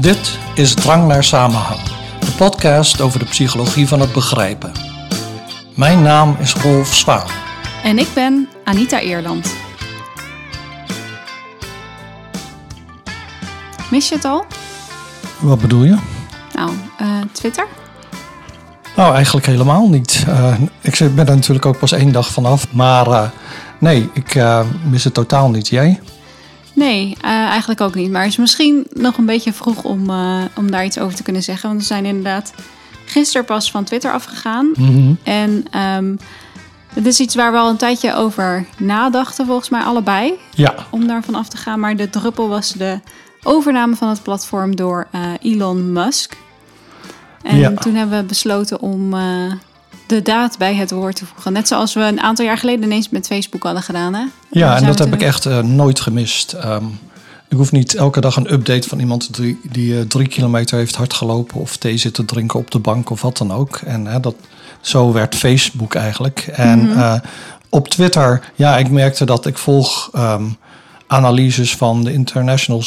Dit is Drang naar Samenhang, de podcast over de psychologie van het begrijpen. Mijn naam is Rolf Zwaan. En ik ben Anita Eerland. Mis je het al? Wat bedoel je? Nou, uh, Twitter? Nou, eigenlijk helemaal niet. Uh, ik ben er natuurlijk ook pas één dag vanaf. Maar uh, nee, ik mis het totaal niet. Jij? Nee, uh, eigenlijk ook niet. Maar het is misschien nog een beetje vroeg om, uh, om daar iets over te kunnen zeggen. Want we zijn inderdaad gisteren pas van Twitter afgegaan. Mm -hmm. En um, het is iets waar we al een tijdje over nadachten, volgens mij allebei. Ja. Om daarvan af te gaan. Maar de druppel was de overname van het platform door uh, Elon Musk. En Ja. toen hebben we besloten om de daad bij het woord te voegen. Net zoals we een aantal jaar geleden ineens met Facebook hadden gedaan. Hè? Ja, en dat heb ik echt uh, nooit gemist. Um, ik hoef niet elke dag een update van iemand die, die uh, drie kilometer heeft hard gelopen of thee zit te drinken op de bank of wat dan ook. En uh, dat, zo werd Facebook eigenlijk. En Mhm. uh, op Twitter, ja, ik merkte dat ik volg um, analyses van de International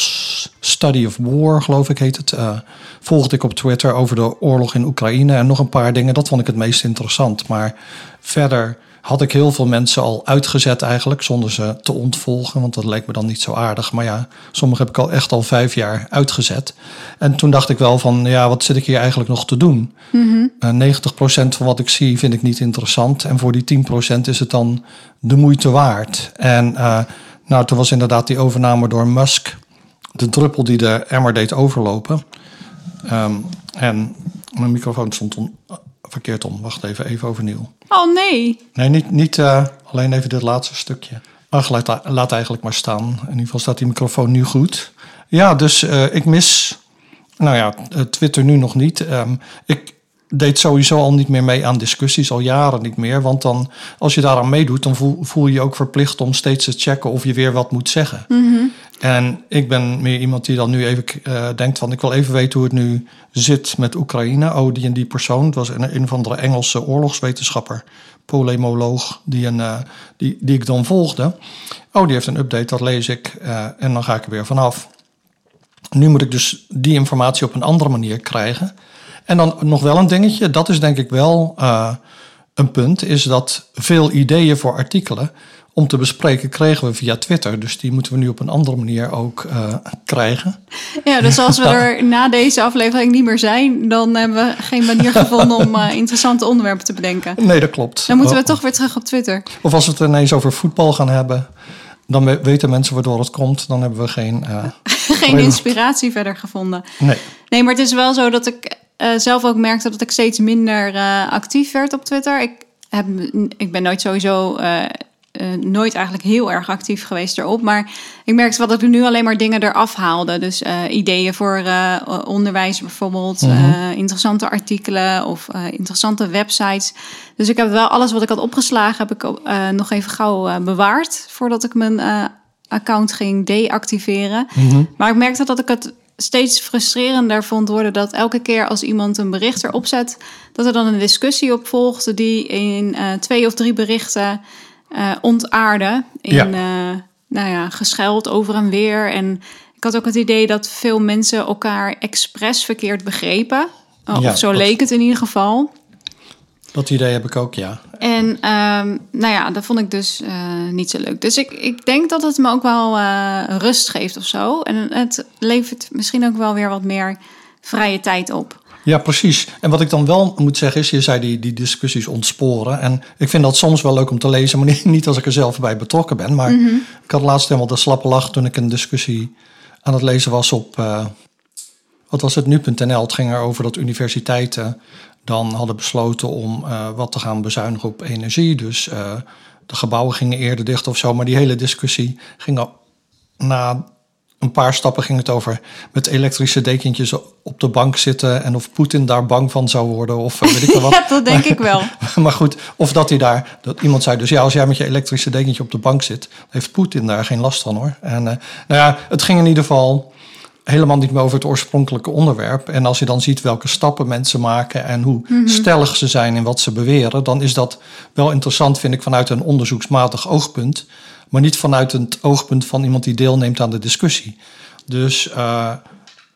Study of War, geloof ik heet het. Uh, volgde ik op Twitter over de oorlog in Oekraïne en nog een paar dingen. Dat vond ik het meest interessant. Maar verder had ik heel veel mensen al uitgezet eigenlijk, zonder ze te ontvolgen, want dat leek me dan niet zo aardig. Maar ja, sommige heb ik al echt al vijf jaar uitgezet. En toen dacht ik wel van, ja, wat zit ik hier eigenlijk nog te doen? Mhm. Uh, 90% van wat ik zie vind ik niet interessant. En voor die 10% is het dan de moeite waard. En uh, nou, toen was inderdaad die overname door Musk de druppel die de emmer deed overlopen. Um, en mijn microfoon stond on, verkeerd om. Wacht even, even overnieuw. Oh nee. Nee, niet, niet uh, alleen even dit laatste stukje. Ach, laat, laat eigenlijk maar staan. In ieder geval staat die microfoon nu goed. Ja, dus uh, ik mis, nou ja, Twitter nu nog niet. Um, ik deed sowieso al niet meer mee aan discussies, al jaren niet meer. Want dan, als je daaraan meedoet, dan voel, voel je je ook verplicht om steeds te checken of je weer wat moet zeggen. Mm -hmm. En ik ben meer iemand die dan nu even uh, denkt van... ik wil even weten hoe het nu zit met Oekraïne. Oh, die en die persoon. Het was een, een of andere Engelse oorlogswetenschapper. Polemoloog, die, een, uh, die, die ik dan volgde. Oh, die heeft een update, dat lees ik. Uh, en dan ga ik er weer vanaf. Nu moet ik dus die informatie op een andere manier krijgen. En dan nog wel een dingetje. Dat is denk ik wel uh, een punt. Is dat veel ideeën voor artikelen om te bespreken kregen we via Twitter. Dus die moeten we nu op een andere manier ook uh, krijgen. Ja, dus als we er na deze aflevering niet meer zijn... dan hebben we geen manier gevonden om uh, interessante onderwerpen te bedenken. Nee, dat klopt. Dan moeten we toch weer terug op Twitter. Of als we het ineens over voetbal gaan hebben... dan weten mensen waardoor het komt. Dan hebben we geen... Uh, geen inspiratie verder gevonden. Nee. Nee, maar het is wel zo dat ik uh, zelf ook merkte... dat ik steeds minder uh, actief werd op Twitter. Ik, heb, ik ben nooit sowieso... Uh, uh, nooit eigenlijk heel erg actief geweest erop. Maar ik merkte wel dat ik nu alleen maar dingen eraf haalde. Dus ideeën voor onderwijs bijvoorbeeld. Mhm. Interessante artikelen of interessante websites. Dus ik heb wel alles wat ik had opgeslagen... heb ik nog even gauw bewaard... voordat ik mijn account ging deactiveren. Mhm. Mm -hmm. Maar ik merkte dat ik het steeds frustrerender vond worden dat elke keer als iemand een bericht erop zet, dat er dan een discussie op volgde die in uh, twee of drie berichten uh, ontaarde. In Ja. Uh, nou ja, gescheld over en weer. En ik had ook het idee dat veel mensen elkaar expres verkeerd begrepen. Of zo dat- leek het in ieder geval. Dat idee heb ik ook, ja. En ehm, nou ja, dat vond ik dus eh, niet zo leuk. Dus ik, ik denk dat het me ook wel eh, rust geeft of zo. En het levert misschien ook wel weer wat meer vrije tijd op. Ja, precies. En wat ik dan wel moet zeggen is, je zei die, die discussies ontsporen. En ik vind dat soms wel leuk om te lezen, maar niet- als ik er zelf bij betrokken ben. Maar Mhm. ik had laatst helemaal de slappe lach toen ik een discussie aan het lezen was op, eh, wat was het, nu.nl. Het ging erover dat universiteiten dan hadden besloten om eh, wat te gaan bezuinigen op energie. Dus eh, de gebouwen gingen eerder dicht of zo. Maar die hele discussie ging al na een paar stappen ging het over met elektrische dekentjes op de bank zitten en of Poetin daar bang van zou worden of eh, weet ik wel wat. Ja, dat denk ik wel. maar goed, of dat hij daar, dat iemand zei dus ja, als jij met je elektrische dekentje op de bank zit, heeft Poetin daar geen last van hoor. En uh, nou ja, het ging in ieder geval helemaal niet meer over het oorspronkelijke onderwerp. En als je dan ziet welke stappen mensen maken en hoe mm -hmm. stellig ze zijn in wat ze beweren, dan is dat wel interessant, vind ik, vanuit een onderzoeksmatig oogpunt. Maar niet vanuit het oogpunt van iemand die deelneemt aan de discussie. Dus uh,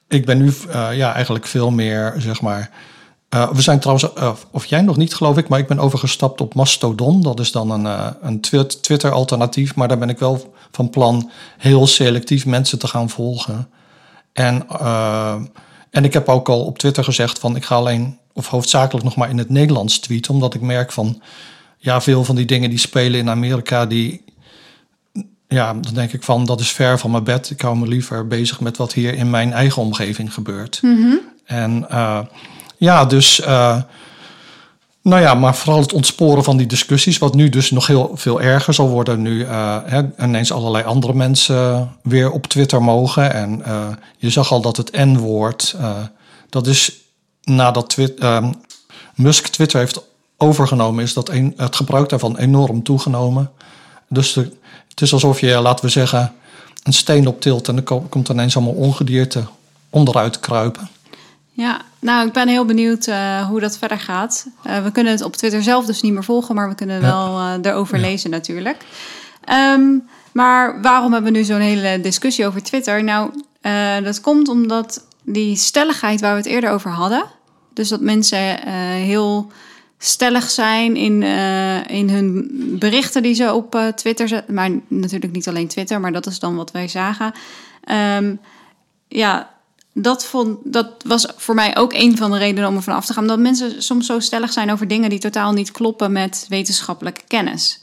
ik ben nu eh, ja, eigenlijk veel meer, zeg maar. eh, we zijn trouwens, eh, of jij nog niet geloof ik, maar ik ben overgestapt op Mastodon. Dat is dan een, eh, een Twi- Twitter-alternatief, maar daar ben ik wel van plan heel selectief mensen te gaan volgen. En, eh, en ik heb ook al op Twitter gezegd van ik ga alleen, of hoofdzakelijk nog maar in het Nederlands tweeten, omdat ik merk van, ja, veel van die dingen die spelen in Amerika, die, ja, dan denk ik van dat is ver van mijn bed. Ik hou me liever bezig met wat hier in mijn eigen omgeving gebeurt. En eh, ja, dus. eh, nou ja, maar vooral het ontsporen van die discussies, wat nu dus nog heel veel erger zal worden. Nu eh, ineens allerlei andere mensen weer op Twitter mogen. En eh, je zag al dat het N-woord, eh, dat is nadat Twit- ehm, Musk Twitter heeft overgenomen, is dat het gebruik daarvan enorm toegenomen. Dus het is alsof je, laten we zeggen, een steen optilt en er ko- komt ineens allemaal ongedierte onderuit kruipen. Ja, nou, ik ben heel benieuwd eh, hoe dat verder gaat. Eh, we kunnen het op Twitter zelf dus niet meer volgen, maar we kunnen wel eh, erover Ja. lezen natuurlijk. Ehm, maar waarom hebben we nu zo'n hele discussie over Twitter? Nou, dat komt omdat die stelligheid waar we het eerder over hadden, dus dat mensen heel stellig zijn in, in hun berichten die ze op Twitter zetten. Maar natuurlijk niet alleen Twitter, maar dat is dan wat wij zagen. Ehm, ja, dat, vond, dat was voor mij ook een van de redenen om er van af te gaan. Dat mensen soms zo stellig zijn over dingen die totaal niet kloppen met wetenschappelijke kennis.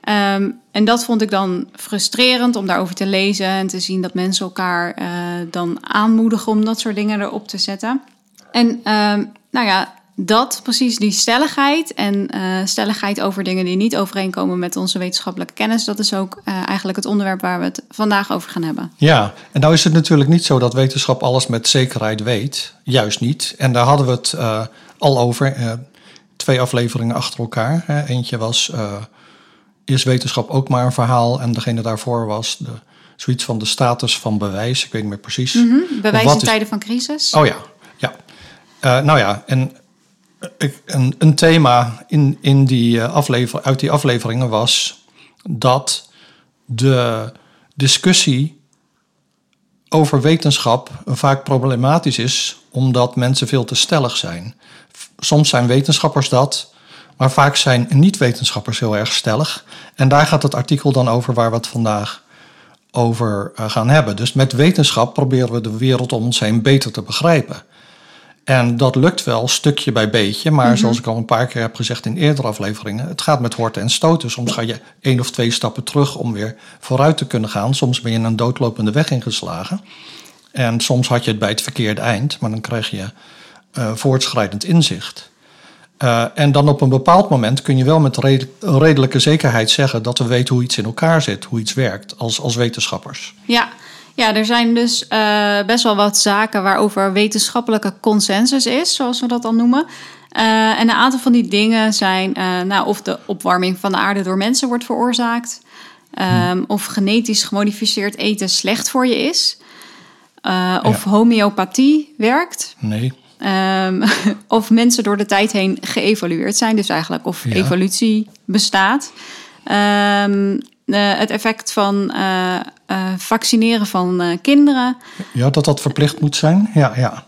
Ehm, en dat vond ik dan frustrerend om daarover te lezen en te zien dat mensen elkaar eh, dan aanmoedigen om dat soort dingen erop te zetten. En ehm, nou ja, dat, precies die stelligheid en eh, stelligheid over dingen die niet overeenkomen met onze wetenschappelijke kennis, dat is ook eh, eigenlijk het onderwerp waar we het vandaag over gaan hebben. Ja, en nou is het natuurlijk niet zo dat wetenschap alles met zekerheid weet. Juist niet. En daar hadden we het eh, al over. twee afleveringen achter elkaar. Hè. Eentje was, is wetenschap ook maar een verhaal? En degene daarvoor was de, zoiets van de status van bewijs. Ik weet niet meer precies. Bewijs Wat in is- tijden van crisis. Oh ja, ja. Nou ja, en een, een thema in, in die, eh, aflever, uit die afleveringen was dat de discussie over wetenschap vaak problematisch is, omdat mensen veel te stellig zijn. Soms zijn wetenschappers dat, maar vaak zijn niet-wetenschappers heel erg stellig. En daar gaat het artikel dan over waar we het vandaag over eh, gaan hebben. Dus met wetenschap proberen we de wereld om ons heen beter te begrijpen. En dat lukt wel stukje bij beetje, maar zoals ik al een paar keer heb gezegd in eerdere afleveringen, het gaat met horten en stoten. Soms ga je één of twee stappen terug om weer vooruit te kunnen gaan. Soms ben je een doodlopende weg ingeslagen. En soms had je het bij het verkeerde eind, maar dan krijg je eh, voortschrijdend inzicht. Eh, en dan op een bepaald moment kun je wel met red- redelijke zekerheid zeggen dat we weten hoe iets in elkaar zit, hoe iets werkt als, als wetenschappers. Ja. Ja, er zijn dus eh, best wel wat zaken waarover wetenschappelijke consensus is, zoals we dat dan noemen. Eh, en een aantal van die dingen zijn eh, nou, of de opwarming van de aarde door mensen wordt veroorzaakt, ehm, of genetisch gemodificeerd eten slecht voor je is, of homeopathie werkt. Nee. Ehm, of mensen door de tijd heen geëvolueerd zijn. Dus eigenlijk of Ja. evolutie bestaat. Ehm, eh, het effect van eh, eh, vaccineren van kinderen. Ja, dat dat verplicht moet zijn. Ja, ja.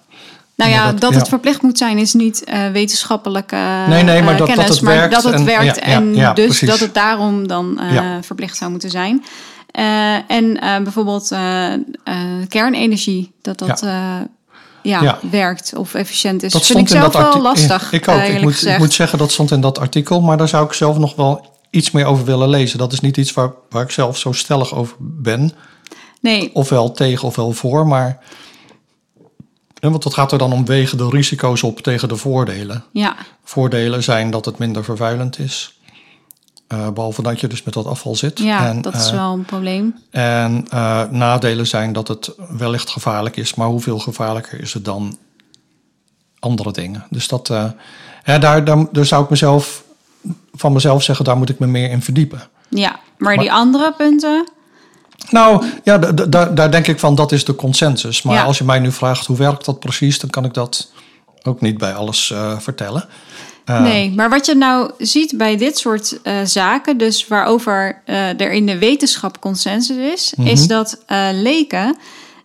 Nou Ja, dat- dat, ja. het verplicht moet zijn is niet wetenschappelijke Nee, nee, maar dat- kennis, het maar werkt dat het en- werkt en ja, dus precies. dat het daarom dan verplicht zou moeten zijn. En bijvoorbeeld kernenergie, dat dat ja, Ja. werkt of efficiënt is. Dat vind ik zelf wel lastig, Ik ook. ik, moet, ik moet zeggen, dat stond in dat artikel, maar daar zou ik zelf nog wel iets meer over willen lezen. Dat is niet iets waar, waar ik zelf zo stellig over ben. Nee, Ofwel tegen ofwel voor, maar. Want het gaat er dan om wegen de risico's op tegen de voordelen. ja, Voordelen zijn dat het minder vervuilend is. Eh, behalve dat je dus met dat afval zit. ja En, dat is eh, wel een probleem. En eh, nadelen zijn dat het wellicht gevaarlijk is, maar hoeveel gevaarlijker is het dan andere dingen? Dus dat, ja, daar, daar, daar zou ik mezelf van mezelf zeggen, daar moet ik me meer in verdiepen. Ja, maar, maar- die andere punten, Nou, ja, daar, denk ik van, dat is de consensus. Maar Ja. als je mij nu vraagt, hoe werkt dat precies, dan kan ik dat ook niet bij alles eh, vertellen. Eh, nee. Maar wat je nou ziet bij dit soort eh, zaken, dus waarover er in de wetenschap consensus is, Mhm. is dat eh, leken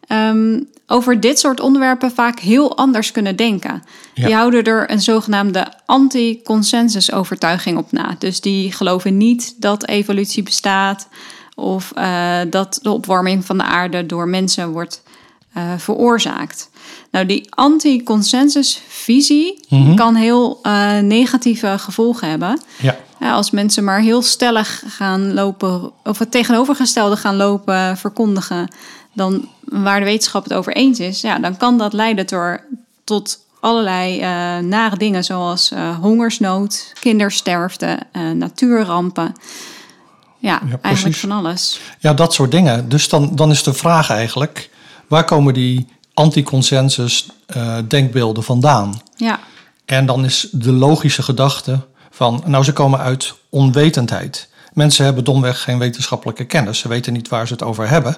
ehm, over dit soort onderwerpen vaak heel anders kunnen denken. Ja. Die houden er een zogenaamde anti-consensus-overtuiging op na. Dus die geloven niet dat evolutie bestaat of eh, dat de opwarming van de aarde door mensen wordt eh, veroorzaakt. Nou, die anti-consensus-visie kan heel eh, negatieve gevolgen hebben. Ja, Ja, als mensen maar heel stellig gaan lopen, of het tegenovergestelde gaan lopen verkondigen, dan waar de wetenschap het over eens is, ja, dan kan dat leiden door, tot allerlei eh, nare dingen, zoals eh, hongersnood, kindersterfte, eh, natuurrampen. Ja, eigenlijk van alles. ja dat soort dingen. Dus dan, dan is de vraag eigenlijk, waar komen die anti-consensus denkbeelden vandaan? Ja, En dan is de logische gedachte van, nou ze komen uit onwetendheid. Mensen hebben domweg geen wetenschappelijke kennis. Ze weten niet waar ze het over hebben.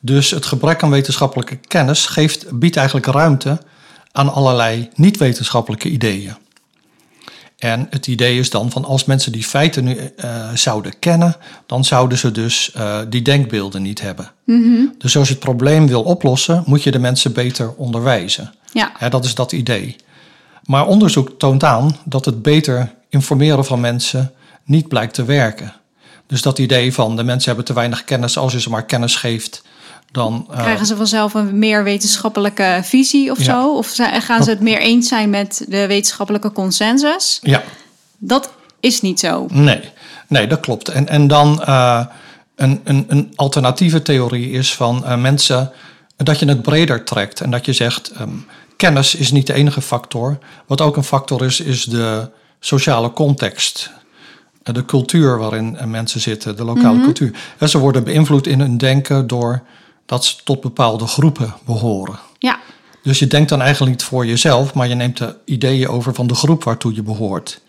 Dus het gebrek aan wetenschappelijke kennis geeft, biedt eigenlijk ruimte aan allerlei niet-wetenschappelijke ideeën. En het idee is dan van als mensen die feiten nu eh, zouden kennen, dan zouden ze dus eh, die denkbeelden niet hebben. Dus als je het probleem wil oplossen, moet je de mensen beter onderwijzen. ja, Ja, dat is dat idee. Maar onderzoek toont aan dat het beter informeren van mensen niet blijkt te werken. Dus dat idee van de mensen hebben te weinig kennis, als je ze maar kennis geeft, dan. eh, krijgen ze vanzelf een meer wetenschappelijke visie of Ja. zo? Of gaan ze het meer eens zijn met de wetenschappelijke consensus? ja, Dat is niet zo. nee, nee, dat klopt. En, en dan eh, een, een, een alternatieve theorie is van eh, mensen dat je het breder trekt en dat je zegt: ehm, kennis is niet de enige factor. Wat ook een factor is, is de sociale context. De cultuur waarin mensen zitten, de lokale cultuur. En ze worden beïnvloed in hun denken door dat ze tot bepaalde groepen behoren. Ja, Dus je denkt dan eigenlijk niet voor jezelf, maar je neemt de ideeën over van de groep waartoe je behoort.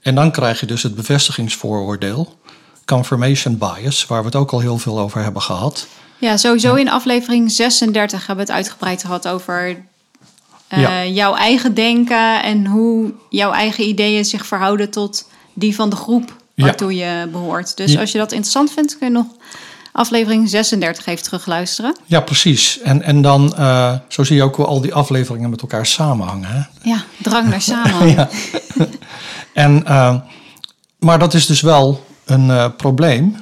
En dan krijg je dus het bevestigingsvooroordeel, confirmation bias, waar we het ook al heel veel over hebben gehad. ja sowieso in aflevering 36 hebben we het uitgebreid gehad over eh, Ja. jouw eigen denken en hoe jouw eigen ideeën zich verhouden tot die van de groep Ja. waartoe je behoort. Dus als je dat interessant vindt, kun je nog aflevering 36 even terugluisteren. Ja, precies. En, en dan, eh, zo zie je ook hoe al die afleveringen met elkaar samenhangen. Hè? Ja, drang naar samen. Ja. En, eh, maar dat is dus wel een eh, probleem.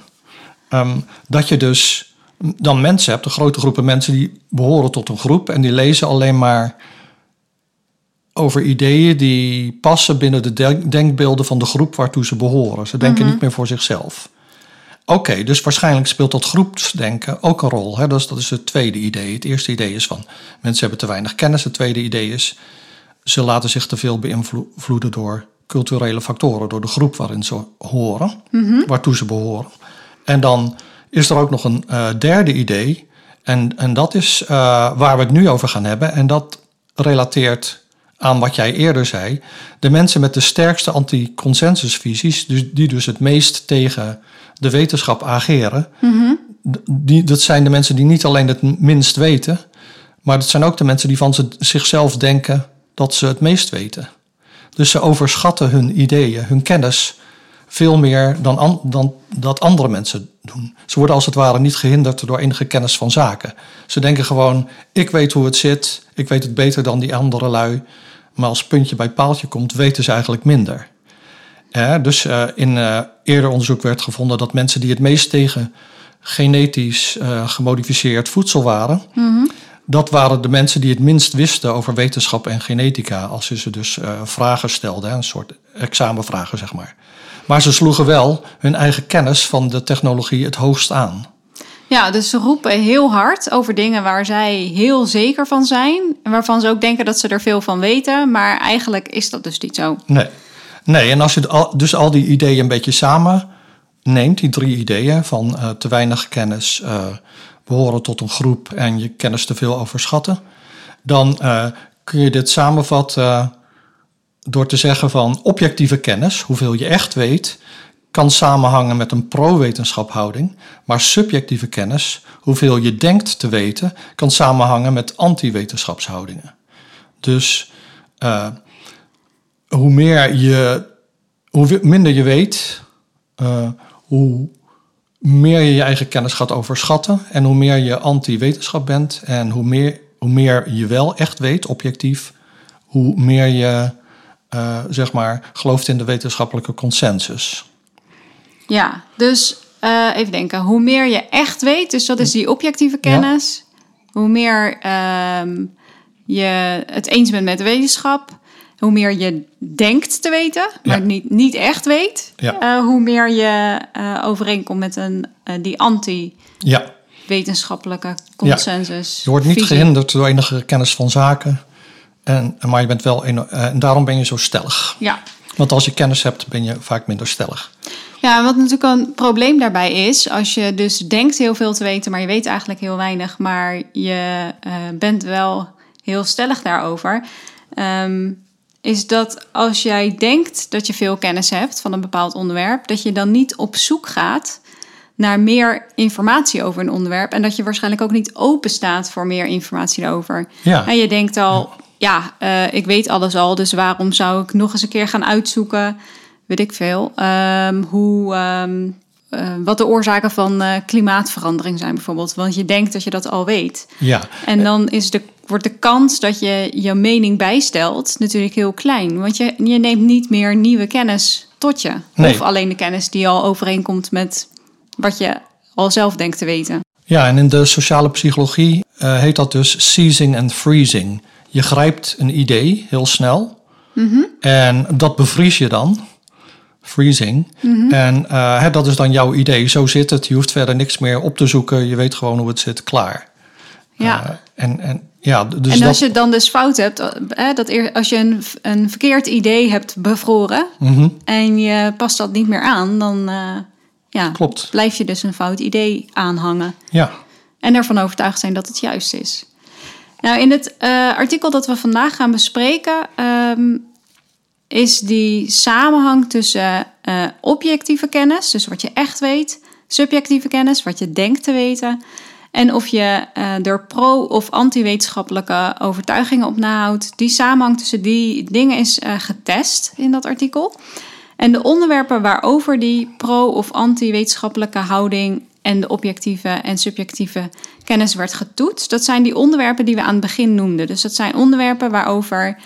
Ehm, dat je dus dan mensen hebt, een grote groepen mensen die behoren tot een groep en die lezen alleen maar over ideeën die passen binnen de denk- denkbeelden van de groep waartoe ze behoren. Ze denken niet meer voor zichzelf. Oké, dus waarschijnlijk speelt dat groepsdenken ook een rol. Hè? Dat, is, dat is het tweede idee. Het eerste idee is van mensen hebben te weinig kennis. Het tweede idee is ze laten zich te veel beïnvloeden door culturele factoren, door de groep waarin ze horen, waartoe ze behoren. En dan is er ook nog een eh, derde idee, en, en dat is eh, waar we het nu over gaan hebben, en dat relateert aan wat jij eerder zei. De mensen met de sterkste anti-consensusvisies, dus, die dus het meest tegen de wetenschap ageren, d- die, dat zijn de mensen die niet alleen het minst weten, maar dat zijn ook de mensen die van ze- zichzelf denken dat ze het meest weten. Dus ze overschatten hun ideeën, hun kennis, veel meer dan, an- dan dat andere mensen doen. Ze worden als het ware niet gehinderd door enige kennis van zaken. Ze denken gewoon, ik weet hoe het zit, ik weet het beter dan die andere lui. Maar als puntje bij paaltje komt, weten ze eigenlijk minder. Eh, dus eh, in eh, eerder onderzoek werd gevonden dat mensen die het meest tegen genetisch gemodificeerd voedsel waren, dat waren de mensen die het minst wisten over wetenschap en genetica. Als je ze dus vragen stelden, een soort examenvragen zeg maar. Maar ze sloegen wel hun eigen kennis van de technologie het hoogst aan. Ja, dus ze roepen heel hard over dingen waar zij heel zeker van zijn. En waarvan ze ook denken dat ze er veel van weten. Maar eigenlijk is dat dus niet zo. Nee. Nee, en als je al- dus al die ideeën een beetje samen neemt, die drie ideeën van eh, te weinig kennis, eh, behoren tot een groep en je kennis te veel overschatten, dan eh, kun je dit samenvatten door te zeggen van objectieve kennis, hoeveel je echt weet, kan samenhangen met een pro-wetenschaphouding, maar subjectieve kennis, hoeveel je denkt te weten, kan samenhangen met anti-wetenschapshoudingen. Dus eh, hoe meer je, hoe minder je weet, eh, hoe meer je je eigen kennis gaat overschatten en hoe meer je anti-wetenschap bent en hoe meer, hoe meer je wel echt weet, objectief, hoe meer je uh, zeg maar gelooft in de wetenschappelijke consensus. Ja, dus uh, even denken. Hoe meer je echt weet, dus dat is die objectieve kennis. Hoe meer uh, je het eens bent met de wetenschap. Hoe meer je denkt te weten, maar niet, niet echt weet. Uh, hoe meer je overeenkomt met een, die anti... Ja wetenschappelijke consensus. Je wordt niet gehinderd door enige kennis van zaken. En, maar je bent wel en daarom ben je zo stellig. Ja. Want als je kennis hebt, ben je vaak minder stellig. Ja, wat natuurlijk een probleem daarbij is, als je dus denkt heel veel te weten, maar je weet eigenlijk heel weinig, maar je uh, bent wel heel stellig daarover, um, is dat als jij denkt dat je veel kennis hebt van een bepaald onderwerp, dat je dan niet op zoek gaat naar meer informatie over een onderwerp en dat je waarschijnlijk ook niet open staat voor meer informatie daarover. Ja. En je denkt al, ja, ja uh, ik weet alles al, dus waarom zou ik nog eens een keer gaan uitzoeken? Weet ik veel, um, hoe, um, uh, wat de oorzaken van uh, klimaatverandering zijn bijvoorbeeld. Want je denkt dat je dat al weet. Ja. En dan is de, wordt de kans dat je je mening bijstelt natuurlijk heel klein. Want je, je neemt niet meer nieuwe kennis tot je. Nee. Of alleen de kennis die al overeenkomt met wat je al zelf denkt te weten. Ja, en in de sociale psychologie uh, heet dat dus seizing and freezing. Je grijpt een idee heel snel mm -hmm. en dat bevries je dan freezing. Mhm. En uh, hè, dat is dan jouw idee. Zo zit het. Je hoeft verder niks meer op te zoeken. Je weet gewoon hoe het zit. Klaar. Ja. Uh, en, en, ja, dus en als dat... je dan dus fout hebt, hè, dat eer, als je een, een verkeerd idee hebt bevroren mm -hmm. en je past dat niet meer aan, dan uh, ja, Klopt. blijf je dus een fout idee aanhangen. Ja. En ervan overtuigd zijn dat het juist is. Nou, in het artikel dat we vandaag gaan bespreken, um, is die samenhang tussen uh, objectieve kennis, dus wat je echt weet, subjectieve kennis, wat je denkt te weten, en of je uh, er pro- of anti-wetenschappelijke overtuigingen op nahoudt. Die samenhang tussen die dingen is uh, getest in dat artikel. En de onderwerpen waarover die pro- of anti-wetenschappelijke houding en de objectieve en subjectieve kennis werd getoetst, dat zijn die onderwerpen die we aan het begin noemden. Dus dat zijn onderwerpen waarover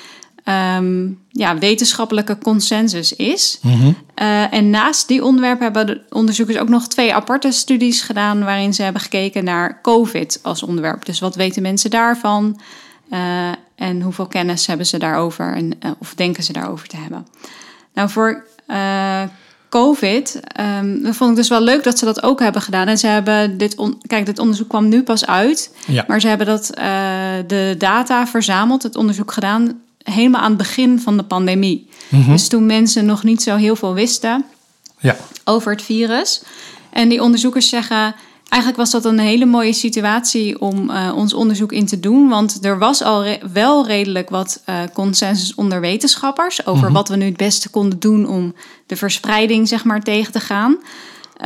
um, ja, wetenschappelijke consensus is. Mm -hmm. uh, en naast die onderwerpen hebben de onderzoekers ook nog twee aparte studies gedaan waarin ze hebben gekeken naar COVID als onderwerp. Dus wat weten mensen daarvan uh, en hoeveel kennis hebben ze daarover en, uh, of denken ze daarover te hebben. Nou, voor COVID um, dat vond ik dus wel leuk dat ze dat ook hebben gedaan. En ze hebben dit, kijk, dit onderzoek kwam nu pas uit, ja. maar ze hebben dat de data verzameld, het onderzoek gedaan helemaal aan het begin van de pandemie. Mm -hmm. Dus toen mensen nog niet zo heel veel wisten ja. over het virus. En die onderzoekers zeggen. Eigenlijk was dat een hele mooie situatie om uh, ons onderzoek in te doen. Want er was al re wel redelijk wat uh, consensus onder wetenschappers over Mhm. mm -hmm. wat we nu het beste konden doen om de verspreiding zeg maar, tegen te gaan.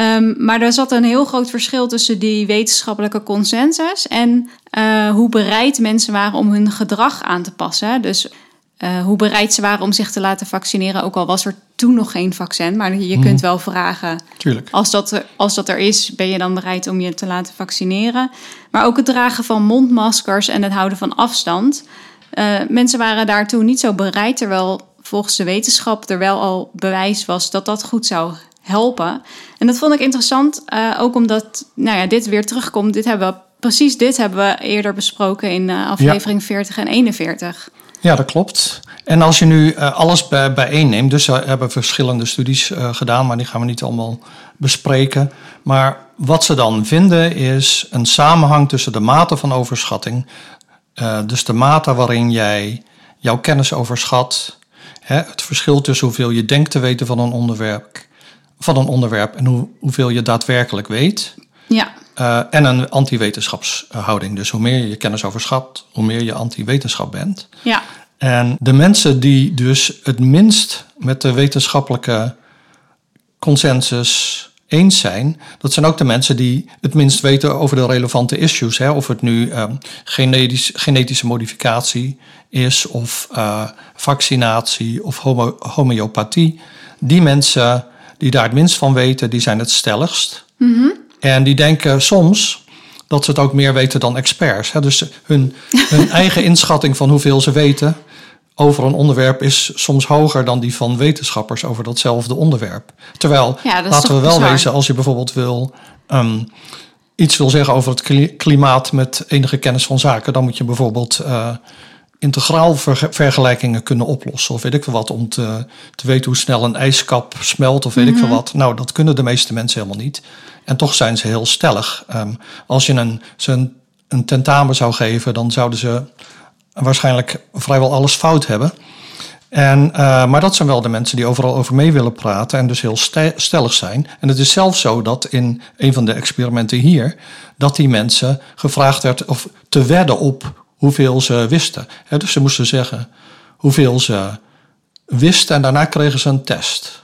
Um, maar er zat een heel groot verschil tussen die wetenschappelijke consensus en uh, hoe bereid mensen waren om hun gedrag aan te passen. Dus uh, hoe bereid ze waren om zich te laten vaccineren, ook al was er toen nog geen vaccin. Maar je kunt wel vragen, Tuurlijk. Als, dat er, als dat er is, ben je dan bereid om je te laten vaccineren? Maar ook het dragen van mondmaskers en het houden van afstand. Uh, mensen waren daartoe niet zo bereid, terwijl volgens de wetenschap er wel al bewijs was dat dat goed zou helpen. En dat vond ik interessant, uh, ook omdat nou ja, dit weer terugkomt. Dit hebben we, precies dit hebben we eerder besproken in uh, aflevering ja. 40 en 41. Ja, dat klopt. En als je nu uh, alles bij, neemt, dus we hebben verschillende studies uh, gedaan, maar die gaan we niet allemaal bespreken. Maar wat ze dan vinden is een samenhang tussen de mate van overschatting, dus de mate waarin jij jouw kennis overschat, het verschil tussen hoeveel je denkt te weten van een onderwerp, van een onderwerp en hoe, hoeveel je daadwerkelijk weet. Ja. Uh, en een anti-wetenschapshouding. Dus hoe meer je je kennis overschat, hoe meer je anti-wetenschap bent. Ja. En de mensen die dus het minst met de wetenschappelijke consensus eens zijn, dat zijn ook de mensen die het minst weten over de relevante issues. Hè? Of het nu uh, genetisch, genetische modificatie is, of uh, vaccinatie of homo homeopathie. Die mensen die daar het minst van weten, die zijn het stelligst. Mm -hmm. En die denken soms dat ze het ook meer weten dan experts. Hè? Dus hun, hun eigen inschatting van hoeveel ze weten over een onderwerp is soms hoger dan die van wetenschappers over datzelfde onderwerp. Terwijl, Ja, laten we wel bizar? wezen, als je bijvoorbeeld wil ehm, iets wil zeggen over het kli- klimaat met enige kennis van zaken, dan moet je bijvoorbeeld eh, integraal verge- vergelijkingen kunnen oplossen. Of weet ik wat, om te, te weten hoe snel een ijskap smelt of weet ik veel Mhm. wat. Nou, dat kunnen de meeste mensen helemaal niet. En toch zijn ze heel stellig. Ehm, als je een, ze een, een tentamen zou geven, dan zouden ze waarschijnlijk vrijwel alles fout hebben. En, eh, maar dat zijn wel de mensen die overal over mee willen praten en dus heel ste- stellig zijn. En het is zelfs zo dat in een van de experimenten hier, dat die mensen gevraagd werd of te wedden op hoeveel ze wisten. Dus ze moesten zeggen hoeveel ze wisten en daarna kregen ze een test.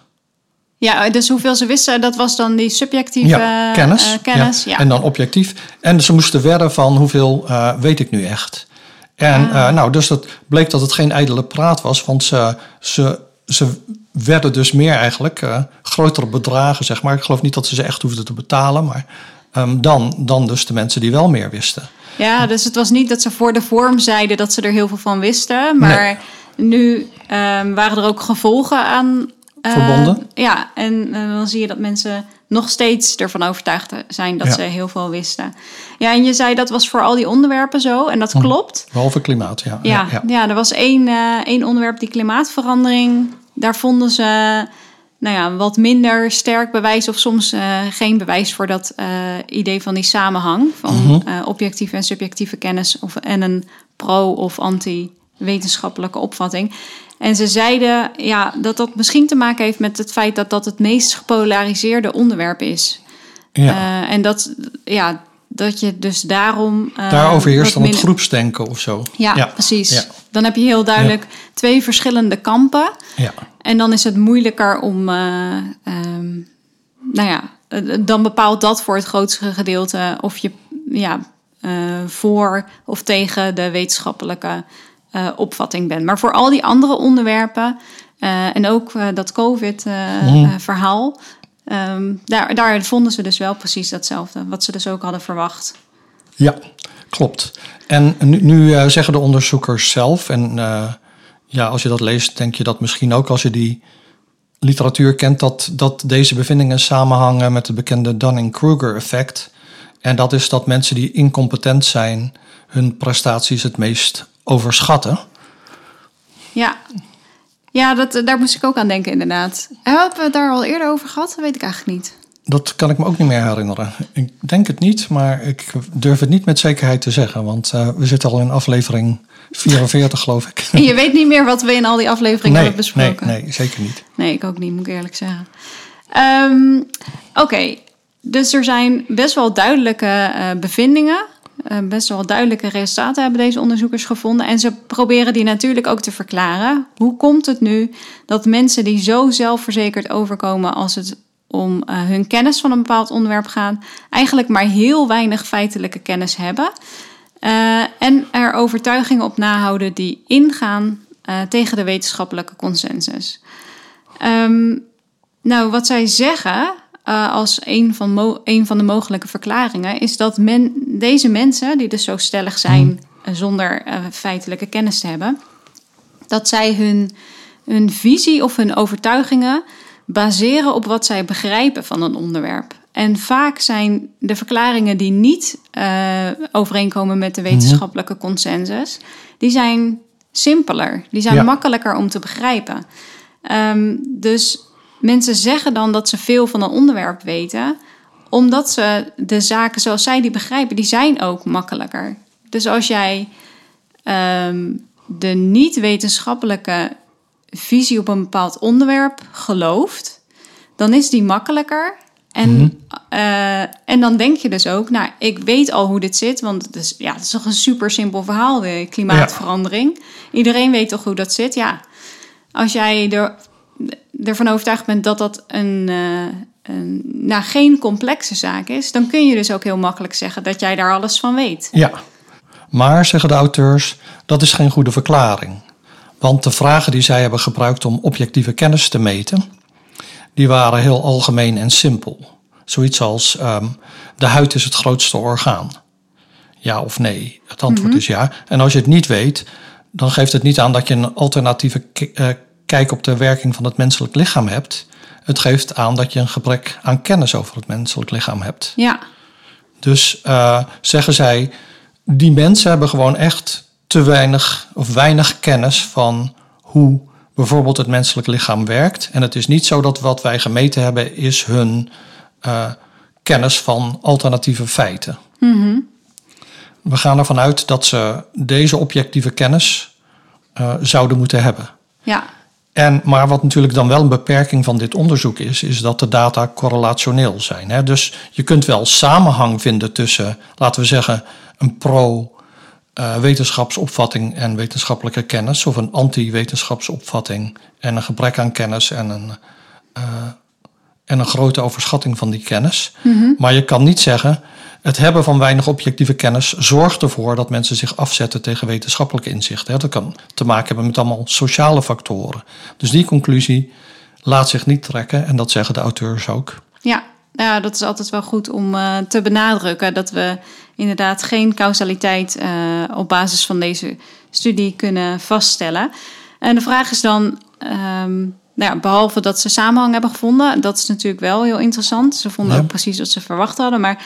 Ja, dus hoeveel ze wisten, dat was dan die subjectieve Ja, kennis. eh, kennis. Ja. En dan objectief. En ze moesten wedden van hoeveel eh, weet ik nu echt. En Ah. eh, nou, dus dat bleek dat het geen ijdele praat was, want ze, ze, ze werden dus meer eigenlijk eh, grotere bedragen, zeg maar. Ik geloof niet dat ze ze echt hoefden te betalen, maar ehm, dan, dan dus de mensen die wel meer wisten. Ja, dus het was niet dat ze voor de vorm zeiden dat ze er heel veel van wisten. Maar nu ehm, waren er ook gevolgen aan. eh, Verbonden? Ja, en eh, dan zie je dat mensen nog steeds ervan overtuigd zijn dat Ja. ze heel veel wisten. Ja, en je zei dat was voor al die onderwerpen zo. En dat klopt. Behalve klimaat, ja. Ja, ja. er was één, eh, één onderwerp, die klimaatverandering. Daar vonden ze nou ja, wat minder sterk bewijs of soms eh, geen bewijs voor dat eh, idee van die samenhang van eh, objectieve en subjectieve kennis of, en een pro- of anti-wetenschappelijke opvatting. En ze zeiden ja, dat dat misschien te maken heeft met het feit dat dat het meest gepolariseerde onderwerp is. ja. En dat, ja, dat je dus daarom. eh, Daar overheerst wat dan het groepsdenken of zo. ja, precies. Ja. Dan heb je heel duidelijk twee verschillende kampen. Ja. En dan is het moeilijker om. eh, ehm, nou ja, eh, dan bepaalt dat voor het grootste gedeelte of je ja, eh, voor of tegen de wetenschappelijke eh, opvatting bent. Maar voor al die andere onderwerpen eh, en ook eh, dat COVID-verhaal. daar, daar vonden ze dus wel precies datzelfde, wat ze dus ook hadden verwacht. Ja, klopt. En nu, nu eh, zeggen de onderzoekers zelf, en eh, ja, als je dat leest, denk je dat misschien ook als je die literatuur kent, dat, dat deze bevindingen samenhangen met het bekende Dunning-Kruger-effect. En dat is dat mensen die incompetent zijn, hun prestaties het meest overschatten. Ja, ja dat, daar moest ik ook aan denken, inderdaad. Hebben we het daar al eerder over gehad? Dat weet ik eigenlijk niet. Dat kan ik me ook niet meer herinneren. Ik denk het niet, maar ik durf het niet met zekerheid te zeggen. Want eh, we zitten al in aflevering 44, geloof ik. En je weet niet meer wat we in al die afleveringen nee, hebben besproken. nee, nee, zeker niet. Nee, ik ook niet, moet ik eerlijk zeggen. Ehm, Oké, dus er zijn best wel duidelijke eh, bevindingen. Eh, best wel duidelijke resultaten hebben deze onderzoekers gevonden. En ze proberen die natuurlijk ook te verklaren. Hoe komt het nu dat mensen die zo zelfverzekerd overkomen als het om eh, hun kennis van een bepaald onderwerp gaat, eigenlijk maar heel weinig feitelijke kennis hebben? Eh, en er overtuigingen op nahouden die ingaan eh, tegen de wetenschappelijke consensus. Ehm, nou, wat zij zeggen als een van, een van de mogelijke verklaringen is dat men, deze mensen, die dus zo stellig zijn eh, zonder feitelijke kennis te hebben, dat zij hun, hun visie of hun overtuigingen baseren op wat zij begrijpen van een onderwerp. En vaak zijn de verklaringen die niet eh, overeenkomen met de wetenschappelijke consensus, die zijn simpeler, die zijn Ja. makkelijker om te begrijpen. Ehm, dus mensen zeggen dan dat ze veel van een onderwerp weten, omdat ze de zaken zoals zij die begrijpen, die zijn ook makkelijker. Dus als jij ehm, de niet-wetenschappelijke visie op een bepaald onderwerp gelooft, dan is die makkelijker. En, eh, en dan denk je dus ook, nou, ik weet al hoe dit zit, want het is, ja, het is toch een super simpel verhaal, de klimaatverandering. Iedereen weet toch hoe dat zit? Ja, als jij er, ervan overtuigd bent dat dat een, eh, een, nou, geen complexe zaak is, dan kun je dus ook heel makkelijk zeggen dat jij daar alles van weet. Ja, maar zeggen de auteurs, dat is geen goede verklaring. Want de vragen die zij hebben gebruikt om objectieve kennis te meten, die waren heel algemeen en simpel. Zoiets als ehm, de huid is het grootste orgaan. Ja of nee? Het antwoord is ja. En als je het niet weet, dan geeft het niet aan dat je een alternatieve eh, kijk op de werking van het menselijk lichaam hebt. Het geeft aan dat je een gebrek aan kennis over het menselijk lichaam hebt. Ja. Dus uh, zeggen zij, die mensen hebben gewoon echt te weinig of weinig kennis van hoe bijvoorbeeld het menselijk lichaam werkt. En het is niet zo dat wat wij gemeten hebben is hun uh, kennis van alternatieve feiten. Mm We gaan ervan uit dat ze deze objectieve kennis uh, zouden moeten hebben. Ja. En, maar wat natuurlijk dan wel een beperking van dit onderzoek is, is dat de data correlationeel zijn. Hè? Dus je kunt wel samenhang vinden tussen, laten we zeggen, een pro-wetenschapsopvatting en wetenschappelijke kennis, of een anti-wetenschapsopvatting en een gebrek aan kennis en een, uh, en een grote overschatting van die kennis. Mhm. Maar je kan niet zeggen, het hebben van weinig objectieve kennis zorgt ervoor dat mensen zich afzetten tegen wetenschappelijke inzichten. Dat kan te maken hebben met allemaal sociale factoren. Dus die conclusie laat zich niet trekken en dat zeggen de auteurs ook. Ja, ja dat is altijd wel goed om uh, te benadrukken dat we inderdaad geen causaliteit uh, op basis van deze studie kunnen vaststellen. En de vraag is dan. Um, nou ja, behalve dat ze samenhang hebben gevonden, dat is natuurlijk wel heel interessant. Ze vonden Ja. ook precies wat ze verwacht hadden. Maar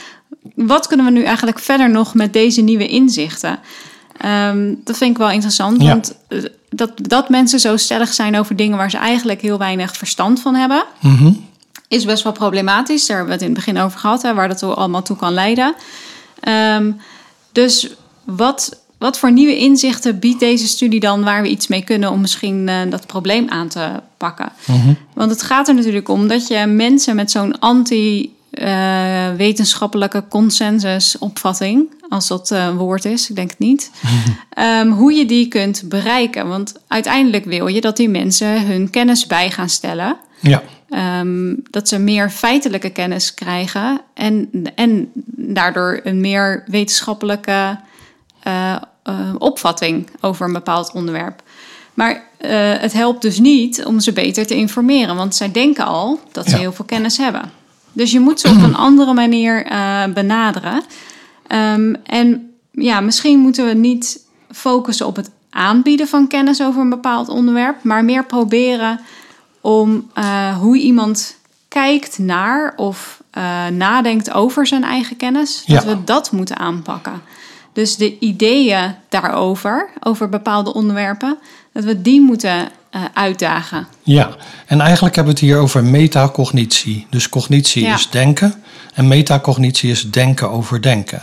wat kunnen we nu eigenlijk verder nog met deze nieuwe inzichten? Ehm, dat vind ik wel interessant, Ja. want eh, dat, dat mensen zo stellig zijn over dingen waar ze eigenlijk heel weinig verstand van hebben, Mhm. is best wel problematisch. Daar hebben we het in het begin over gehad, hè, waar dat allemaal toe kan leiden. Ehm, dus wat, wat voor nieuwe inzichten biedt deze studie dan waar we iets mee kunnen om misschien eh, dat probleem aan te pakken? Mhm. Want het gaat er natuurlijk om dat je mensen met zo'n anti-wetenschappelijke consensusopvatting, als dat eh, een woord is, ik denk het niet, ehm, hoe je die kunt bereiken. Want uiteindelijk wil je dat die mensen hun kennis bij gaan stellen. Ja, Ehm, dat ze meer feitelijke kennis krijgen en, en daardoor een meer wetenschappelijke eh, eh, opvatting over een bepaald onderwerp. Maar eh, het helpt dus niet om ze beter te informeren, want zij denken al dat ze Ja. heel veel kennis hebben. Dus je moet ze op een andere manier benaderen. Ehm, en ja, misschien moeten we niet focussen op het aanbieden van kennis over een bepaald onderwerp, maar meer proberen om eh, hoe iemand kijkt naar of eh, nadenkt over zijn eigen kennis, dat we dat moeten aanpakken. Dus de ideeën daarover, over bepaalde onderwerpen, dat we die moeten eh, uitdagen. ja. En eigenlijk hebben we het hier over metacognitie. Dus cognitie Ja. is denken en metacognitie is denken over denken.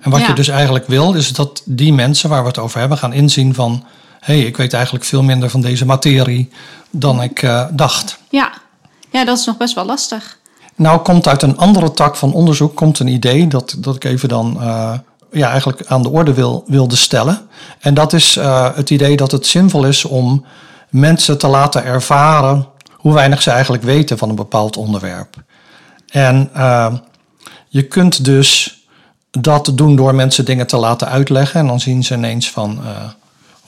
En wat Ja. je dus eigenlijk wil, is dat die mensen waar we het over hebben gaan inzien van... hé, hey, ik weet eigenlijk veel minder van deze materie dan ik eh, dacht. Ja. ja, dat is nog best wel lastig. Nou komt uit een andere tak van onderzoek komt een idee dat, dat ik even dan eh, ja, eigenlijk aan de orde wil, wilde stellen. En dat is eh, het idee dat het zinvol is om mensen te laten ervaren hoe weinig ze eigenlijk weten van een bepaald onderwerp. En je kunt dus dat doen door mensen dingen te laten uitleggen. En dan zien ze ineens van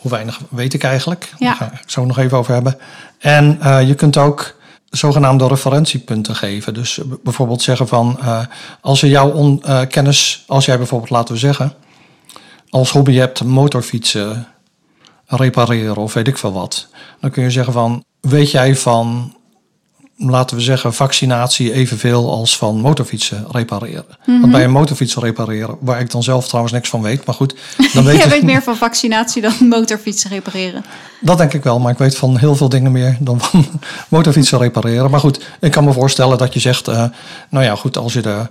hoe weinig weet ik eigenlijk. Ja. Daar ga ik zo nog even over hebben. En eh, je kunt ook zogenaamde referentiepunten geven. Dus bijvoorbeeld zeggen van eh, als je jouw on- eh, kennis, als jij bijvoorbeeld laten we zeggen, als hobby hebt motorfietsen repareren of weet ik veel wat, dan kun je zeggen van weet jij van laten we zeggen, vaccinatie evenveel als van motorfietsen repareren. Want bij een motorfiets repareren, waar ik dan zelf trouwens niks van weet, maar goed, dan weet Jij weet meer van vaccinatie dan motorfietsen repareren. dat denk ik wel, maar ik weet van heel veel dingen meer dan van motorfietsen repareren. Maar goed, ik kan me voorstellen dat je zegt, eh, nou ja, goed, als je de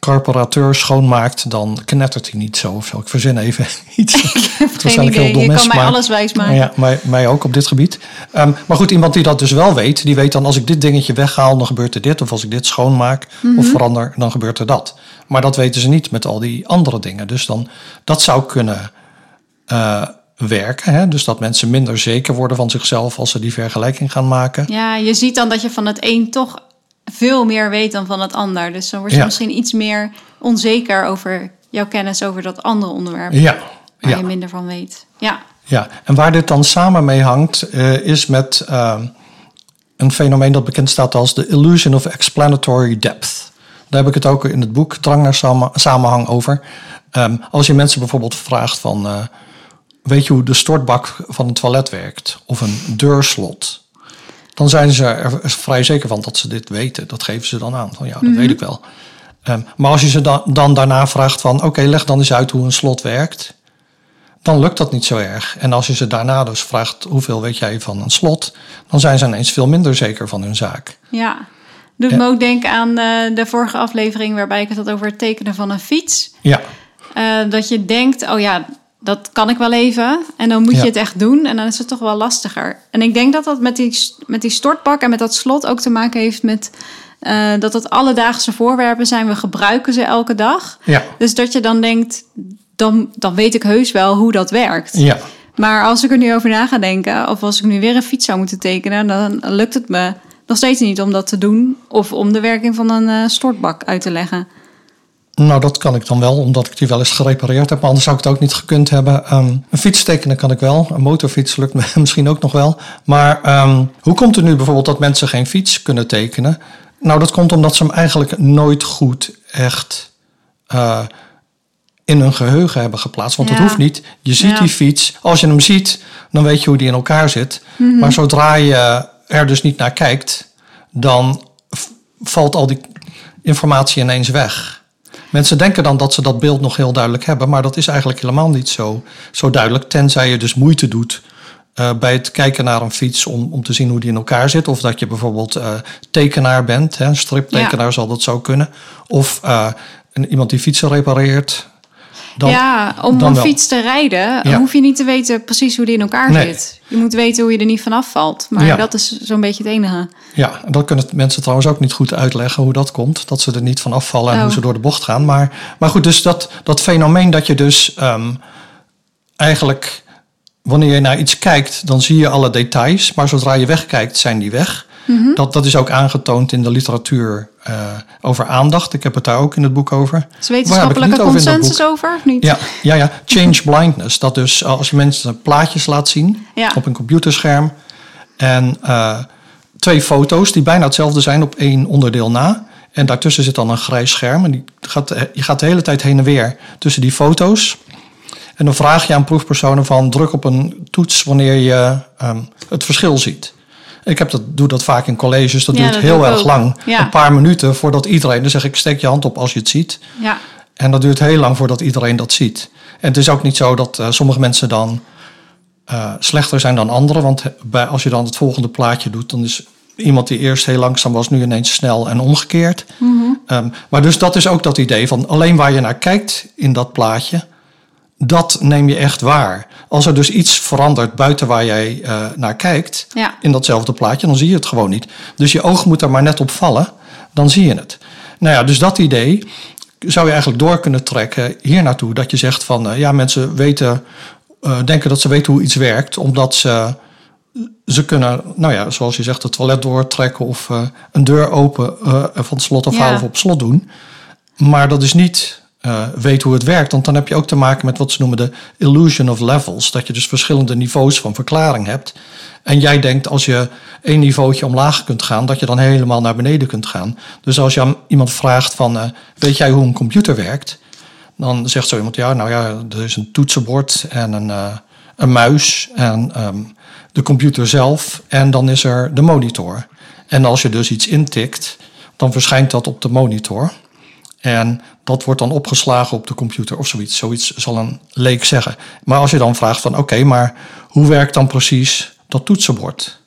carburateur schoonmaakt, dan knettert hij niet zo of. Ik verzin even iets. Het Geen waarschijnlijk heel idee, dom je kan mij maar- alles wijsmaken. Ja, mij, mij ook op dit gebied. Ehm, maar goed, iemand die dat dus wel weet, die weet dan als ik dit dingetje weghaal, dan gebeurt er dit. Of als ik dit schoonmaak of verander, dan gebeurt er dat. Maar dat weten ze niet met al die andere dingen. Dus dan, dat zou kunnen eh, werken. Hè? Dus dat mensen minder zeker worden van zichzelf als ze die vergelijking gaan maken. Ja, je ziet dan dat je van het een toch veel meer weet dan van het ander. Dus dan word je Ja. misschien iets meer onzeker over jouw kennis over dat andere onderwerp. Ja, Waar ja. je minder van weet. Ja, Ja, en waar dit dan samen mee hangt, eh, is met eh, een fenomeen dat bekend staat als de illusion of explanatory depth. Daar heb ik het ook in het boek Drang naar samen- samenhang over. Ehm, als je mensen bijvoorbeeld vraagt van... eh, weet je hoe de stortbak van een toilet werkt? Of een deurslot? Dan zijn ze er vrij zeker van dat ze dit weten. Dat geven ze dan aan. Van ja, dat weet ik wel. Ehm, maar als je ze dan, dan daarna vraagt van... oké, leg dan eens uit hoe een slot werkt... dan lukt dat niet zo erg. En als je ze daarna dus vraagt... hoeveel weet jij van een slot... dan zijn ze ineens veel minder zeker van hun zaak. Ja. Doet me ook denken aan eh, de vorige aflevering waarbij ik het had over het tekenen van een fiets. Ja, Eh, dat je denkt, oh ja, dat kan ik wel even. En dan moet Ja. je het echt doen. En dan is het toch wel lastiger. En ik denk dat dat met die, met die stortbak en met dat slot ook te maken heeft met... eh, dat het alledaagse voorwerpen zijn. We gebruiken ze elke dag. ja, Dus dat je dan denkt, dan, dan weet ik heus wel hoe dat werkt. ja. Maar als ik er nu over na ga denken, of als ik nu weer een fiets zou moeten tekenen, dan lukt het me nog steeds niet om dat te doen. Of om de werking van een eh, stortbak uit te leggen. Nou, dat kan ik dan wel, omdat ik die wel eens gerepareerd heb. Maar anders zou ik het ook niet gekund hebben. Ehm, een fiets tekenen kan ik wel. Een motorfiets lukt me misschien ook nog wel. Maar ehm, hoe komt het nu bijvoorbeeld dat mensen geen fiets kunnen tekenen? Nou, dat komt omdat ze hem eigenlijk nooit goed echt eh, in hun geheugen hebben geplaatst. Want Ja. dat hoeft niet. Je ziet Ja. die fiets. Als je hem ziet, dan weet je hoe die in elkaar zit. Mhm. Maar zodra je er dus niet naar kijkt, dan valt al die informatie ineens weg. Mensen denken dan dat ze dat beeld nog heel duidelijk hebben, maar dat is eigenlijk helemaal niet zo, zo duidelijk. Tenzij je dus moeite doet eh, bij het kijken naar een fiets om, om te zien hoe die in elkaar zit. Of dat je bijvoorbeeld eh, tekenaar bent, hè, striptekenaar zal dat zo kunnen. Of eh, een, iemand die fietsen repareert. Dan, ja, om dan een wel. fiets te rijden Ja. hoef je niet te weten precies hoe die in elkaar Nee. zit. Je moet weten hoe je er niet vanaf valt. Maar Ja. dat is zo'n beetje het enige. Ja, en dat kunnen mensen trouwens ook niet goed uitleggen hoe dat komt. Dat ze er niet van afvallen en Oh. hoe ze door de bocht gaan. Maar, maar goed, dus dat, dat fenomeen dat je dus ehm, eigenlijk... Wanneer je naar iets kijkt, dan zie je alle details. Maar zodra je wegkijkt, zijn die weg. Mhm. dat, dat is ook aangetoond in de literatuur eh, over aandacht. Ik heb het daar ook in het boek over. Is Waar heb ik wetenschappelijke over consensus over, of niet? Ja, ja, ja. Change blindness. Dat dus eh, als je mensen plaatjes laat zien Ja. op een computerscherm. En eh, twee foto's die bijna hetzelfde zijn op één onderdeel na. En daartussen zit dan een grijs scherm. En die gaat, je gaat de hele tijd heen en weer tussen die foto's. En dan vraag je aan proefpersonen van druk op een toets wanneer je ehm, het verschil ziet. Ik heb dat, doe dat vaak in colleges. Dat Ja, duurt dat heel erg ook. lang. Ja. Een paar minuten voordat iedereen... Dan zeg ik, steek je hand op als je het ziet. Ja. En dat duurt heel lang voordat iedereen dat ziet. En het is ook niet zo dat eh, sommige mensen dan eh, slechter zijn dan anderen. Want bij, als je dan het volgende plaatje doet, dan is iemand die eerst heel langzaam was, nu ineens snel en omgekeerd. Ehm, maar dus dat is ook dat idee van alleen waar je naar kijkt in dat plaatje, dat neem je echt waar. Als er dus iets verandert buiten waar jij eh, naar kijkt, Ja. in datzelfde plaatje, dan zie je het gewoon niet. Dus je oog moet er maar net op vallen, dan zie je het. Nou ja, dus dat idee zou je eigenlijk door kunnen trekken hier naartoe. Dat je zegt van, eh, ja, mensen weten, eh, denken dat ze weten hoe iets werkt, omdat ze, ze kunnen, nou ja, zoals je zegt, het toilet doortrekken of een deur open van slot af Ja. of op slot doen. Maar dat is niet eh weet hoe het werkt. Want dan heb je ook te maken met wat ze noemen de illusion of levels. Dat je dus verschillende niveaus van verklaring hebt. En jij denkt als je één niveautje omlaag kunt gaan, dat je dan helemaal naar beneden kunt gaan. Dus als je iemand vraagt van, eh, weet jij hoe een computer werkt? Dan zegt zo iemand, ja, nou ja, er is een toetsenbord en een, eh, een muis en ehm, de computer zelf. En dan is er de monitor. En als je dus iets intikt, dan verschijnt dat op de monitor. En dat wordt dan opgeslagen op de computer of zoiets. Zoiets zal een leek zeggen. Maar als je dan vraagt van oké, maar hoe werkt dan precies dat toetsenbord?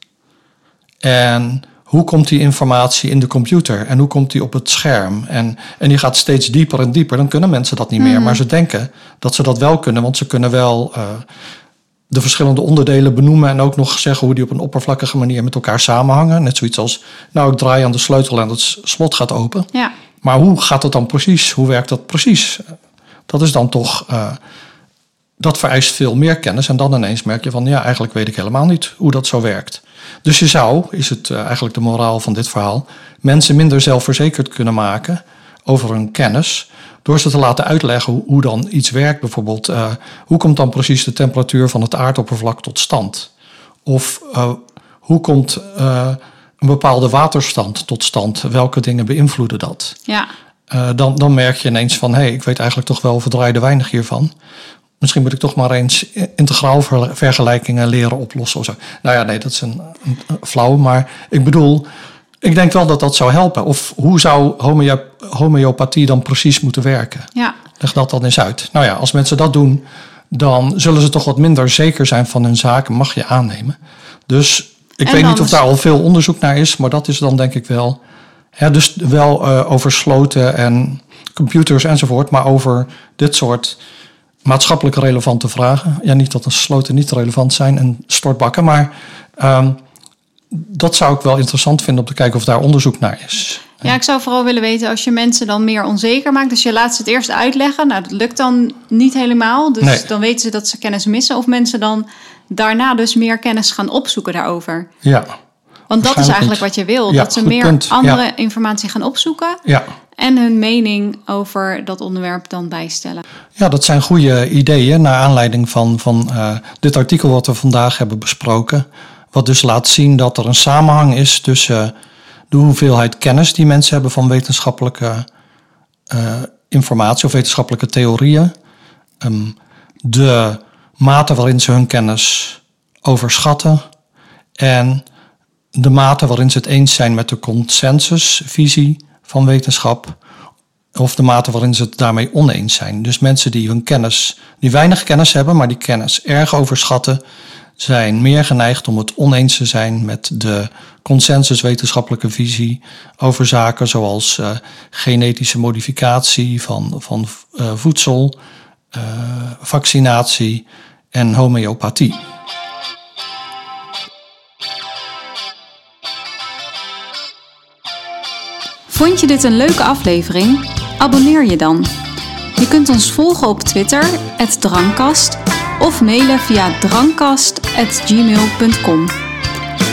En hoe komt die informatie in de computer? En hoe komt die op het scherm? En, en die gaat steeds dieper en dieper. Dan kunnen mensen dat niet meer. Maar ze denken dat ze dat wel kunnen. Want ze kunnen wel eh, de verschillende onderdelen benoemen. En ook nog zeggen hoe die op een oppervlakkige manier met elkaar samenhangen. Net zoiets als, nou ik draai aan de sleutel en het slot gaat open. Ja. Maar hoe gaat het dan precies? Hoe werkt dat precies? Dat is dan toch. eh, dat vereist veel meer kennis. En dan ineens merk je van ja, eigenlijk weet ik helemaal niet hoe dat zo werkt. Dus je zou, is het eh, eigenlijk de moraal van dit verhaal, mensen minder zelfverzekerd kunnen maken over hun kennis. Door ze te laten uitleggen hoe, dan iets werkt. Bijvoorbeeld, eh, hoe komt dan precies de temperatuur van het aardoppervlak tot stand? Of hoe komt een bepaalde waterstand tot stand? Welke dingen beïnvloeden dat? Ja. eh, dan, dan merk je ineens van... hé, hey, ik weet eigenlijk toch wel verdraaide weinig hiervan. Misschien moet ik toch maar eens integraal vergelijkingen leren oplossen. Of zo. Nou ja, nee, dat is een, een, flauw. Maar ik bedoel, ik denk wel dat dat zou helpen. Of hoe zou homeopathie dan precies moeten werken? Ja. Leg dat dan eens uit. Nou ja, als mensen dat doen, dan zullen ze toch wat minder zeker zijn van hun zaken, mag je aannemen. Dus ik weet niet of daar al veel onderzoek naar is, maar dat is dan denk ik wel. Ja, dus wel uh, over sloten en computers enzovoort, maar over dit soort maatschappelijk relevante vragen. Ja, niet dat een sloten niet relevant zijn en stortbakken, maar um, dat zou ik wel interessant vinden om te kijken of daar onderzoek naar is. Ja, ik zou vooral willen weten als je mensen dan meer onzeker maakt. Dus je laat ze het eerst uitleggen. Nou, dat lukt dan niet helemaal. Dus dan weten ze dat ze kennis missen. Of mensen dan daarna dus meer kennis gaan opzoeken daarover. Ja. Want dat is eigenlijk wat je wil. dat ze meer andere informatie gaan opzoeken. Ja. En hun mening over dat onderwerp dan bijstellen. Ja, dat zijn goede ideeën naar aanleiding van, van uh, dit artikel wat we vandaag hebben besproken. Wat dus laat zien dat er een samenhang is tussen de hoeveelheid kennis die mensen hebben van wetenschappelijke uh, informatie of wetenschappelijke theorieën, um, de mate waarin ze hun kennis overschatten en de mate waarin ze het eens zijn met de consensusvisie van wetenschap of de mate waarin ze het daarmee oneens zijn. Dus mensen die hun kennis, die weinig kennis hebben, maar die kennis erg overschatten, zijn meer geneigd om het oneens te zijn met de consensuswetenschappelijke visie over zaken zoals uh, genetische modificatie van, van uh, voedsel, vaccinatie en homeopathie. Vond je dit een leuke aflevering? Abonneer je dan. Je kunt ons volgen op Twitter, het Drankast of mailen via drankkast.gmail.com.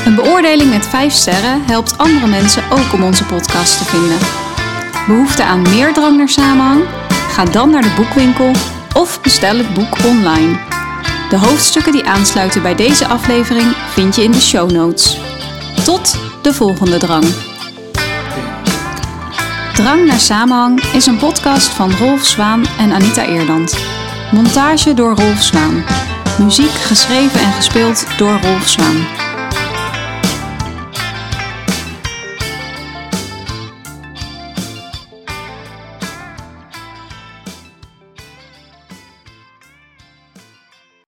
Een beoordeling met 5 sterren helpt andere mensen ook om onze podcast te vinden. Behoefte aan meer drang naar samenhang? Ga dan naar de boekwinkel of bestel het boek online. De hoofdstukken die aansluiten bij deze aflevering vind je in de show notes. Tot de volgende drang. Drang naar samenhang is een podcast van Rolf Zwaan en Anita Eerland. Montage door Rolf Zwaan. Muziek geschreven en gespeeld door Rolf Zwaan.